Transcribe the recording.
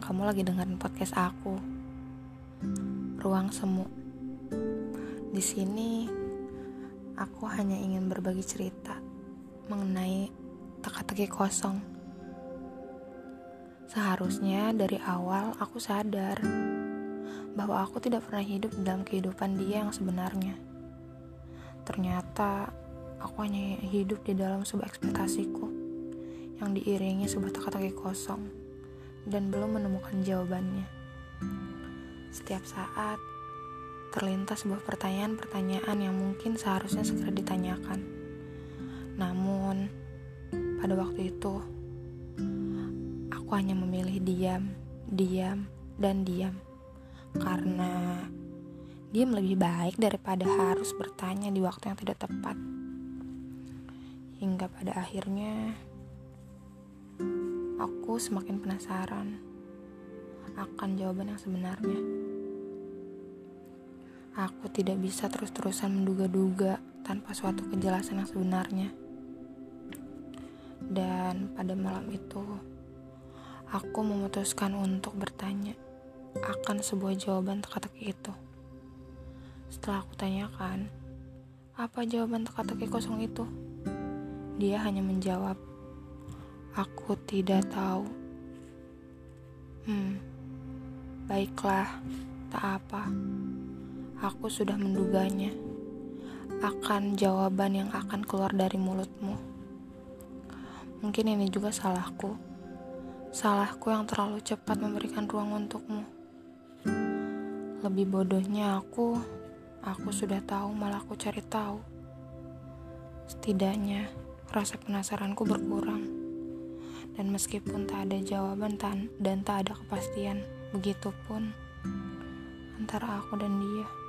kamu lagi dengerin podcast aku. Ruang Semu. Di sini aku hanya ingin berbagi cerita mengenai teka-teki kosong. Seharusnya dari awal aku sadar bahwa aku tidak pernah hidup dalam kehidupan dia yang sebenarnya. Ternyata aku hanya hidup di dalam sebuah ekspektasiku yang diiringi sebuah teka-teki kosong dan belum menemukan jawabannya. Setiap saat terlintas sebuah pertanyaan-pertanyaan yang mungkin seharusnya segera ditanyakan. Namun, pada waktu itu aku hanya memilih diam, diam, dan diam karena diam lebih baik daripada harus bertanya di waktu yang tidak tepat. Hingga pada akhirnya Aku semakin penasaran akan jawaban yang sebenarnya. Aku tidak bisa terus-terusan menduga-duga tanpa suatu kejelasan yang sebenarnya. Dan pada malam itu, aku memutuskan untuk bertanya akan sebuah jawaban teka-teki itu. Setelah aku tanyakan, apa jawaban teka-teki kosong itu? Dia hanya menjawab, Aku tidak tahu. Hmm, baiklah, tak apa. Aku sudah menduganya akan jawaban yang akan keluar dari mulutmu. Mungkin ini juga salahku. Salahku yang terlalu cepat memberikan ruang untukmu. Lebih bodohnya aku, aku sudah tahu malah aku cari tahu. Setidaknya rasa penasaranku berkurang. Dan meskipun tak ada jawaban dan tak ada kepastian, begitupun antara aku dan dia.